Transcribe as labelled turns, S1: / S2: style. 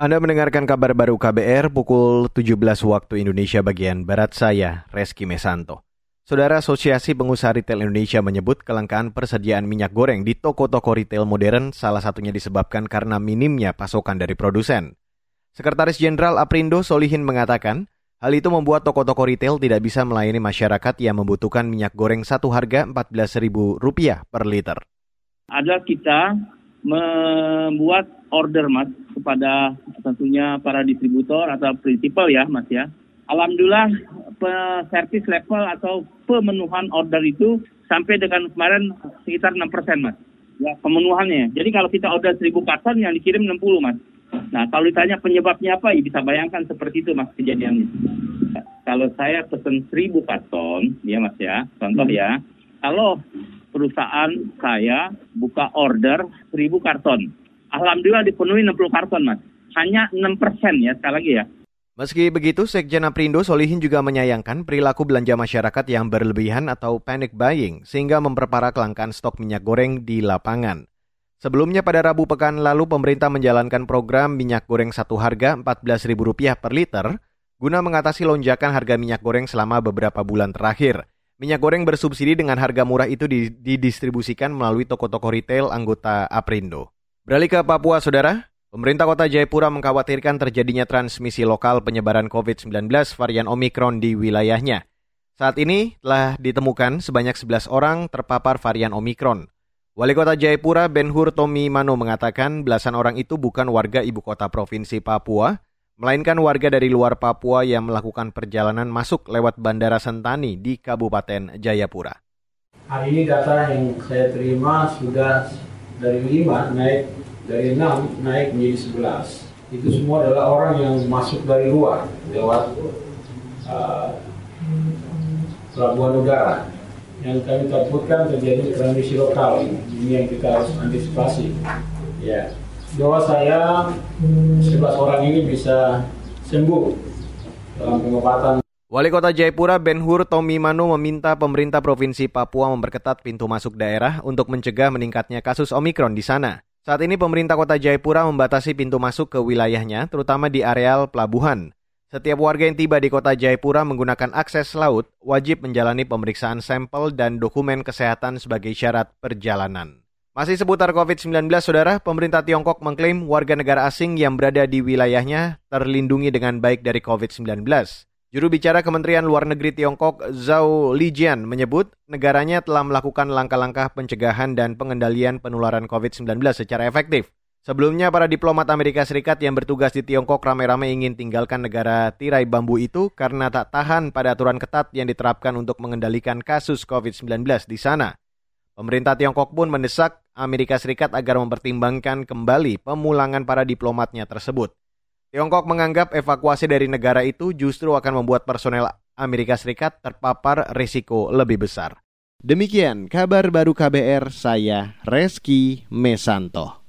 S1: Anda mendengarkan kabar baru KBR pukul 17 waktu Indonesia bagian Barat saya, Reski Mesanto. Saudara Asosiasi Pengusaha Retail Indonesia menyebut kelangkaan persediaan minyak goreng di toko-toko retail modern salah satunya disebabkan karena minimnya pasokan dari produsen. Sekretaris Jenderal Aprindo Solihin mengatakan, hal itu membuat toko-toko retail tidak bisa melayani masyarakat yang membutuhkan minyak goreng satu harga Rp14.000 per liter.
S2: Adalah kita membuat order mas kepada tentunya para distributor atau prinsipal ya mas ya. Alhamdulillah servis level atau pemenuhan order itu sampai dengan kemarin sekitar 6 persen mas. Ya, pemenuhannya. Jadi kalau kita order 1000 karton yang dikirim 60 mas. Nah kalau ditanya penyebabnya apa, ya bisa bayangkan seperti itu mas kejadiannya. Kalau saya pesen 1000 karton, ya mas ya, contoh ya. Kalau perusahaan saya buka order 1000 karton. Alhamdulillah dipenuhi 60 karton, Mas. Hanya 6 persen ya, sekali lagi ya.
S1: Meski begitu, Sekjen Aprindo Solihin juga menyayangkan perilaku belanja masyarakat yang berlebihan atau panic buying sehingga memperparah kelangkaan stok minyak goreng di lapangan. Sebelumnya pada Rabu pekan lalu pemerintah menjalankan program minyak goreng satu harga Rp14.000 per liter guna mengatasi lonjakan harga minyak goreng selama beberapa bulan terakhir. Minyak goreng bersubsidi dengan harga murah itu didistribusikan melalui toko-toko retail anggota Aprindo. Beralih ke Papua, Saudara. Pemerintah kota Jayapura mengkhawatirkan terjadinya transmisi lokal penyebaran COVID-19 varian Omikron di wilayahnya. Saat ini telah ditemukan sebanyak 11 orang terpapar varian Omikron. Wali Kota Jayapura Benhur Tomi Mano mengatakan belasan orang itu bukan warga ibu kota provinsi Papua, melainkan warga dari luar Papua yang melakukan perjalanan masuk lewat Bandara Sentani di Kabupaten Jayapura.
S3: Hari ini data yang saya terima sudah dari 5 naik dari 6 naik menjadi 11. Itu semua adalah orang yang masuk dari luar lewat uh, pelabuhan udara. Yang kami takutkan terjadi transmisi lokal ini yang kita harus antisipasi. Ya bahwa saya 11 orang ini bisa sembuh dalam pengobatan.
S1: Wali Kota Jayapura Ben Hur Tommy Manu meminta pemerintah Provinsi Papua memperketat pintu masuk daerah untuk mencegah meningkatnya kasus Omikron di sana. Saat ini pemerintah Kota Jayapura membatasi pintu masuk ke wilayahnya, terutama di areal pelabuhan. Setiap warga yang tiba di Kota Jayapura menggunakan akses laut wajib menjalani pemeriksaan sampel dan dokumen kesehatan sebagai syarat perjalanan. Masih seputar COVID-19, Saudara, pemerintah Tiongkok mengklaim warga negara asing yang berada di wilayahnya terlindungi dengan baik dari COVID-19. Juru bicara Kementerian Luar Negeri Tiongkok, Zhao Lijian, menyebut negaranya telah melakukan langkah-langkah pencegahan dan pengendalian penularan COVID-19 secara efektif. Sebelumnya, para diplomat Amerika Serikat yang bertugas di Tiongkok ramai-ramai ingin tinggalkan negara tirai bambu itu karena tak tahan pada aturan ketat yang diterapkan untuk mengendalikan kasus COVID-19 di sana. Pemerintah Tiongkok pun mendesak Amerika Serikat agar mempertimbangkan kembali pemulangan para diplomatnya tersebut. Tiongkok menganggap evakuasi dari negara itu justru akan membuat personel Amerika Serikat terpapar risiko lebih besar. Demikian kabar baru KBR saya Reski Mesanto.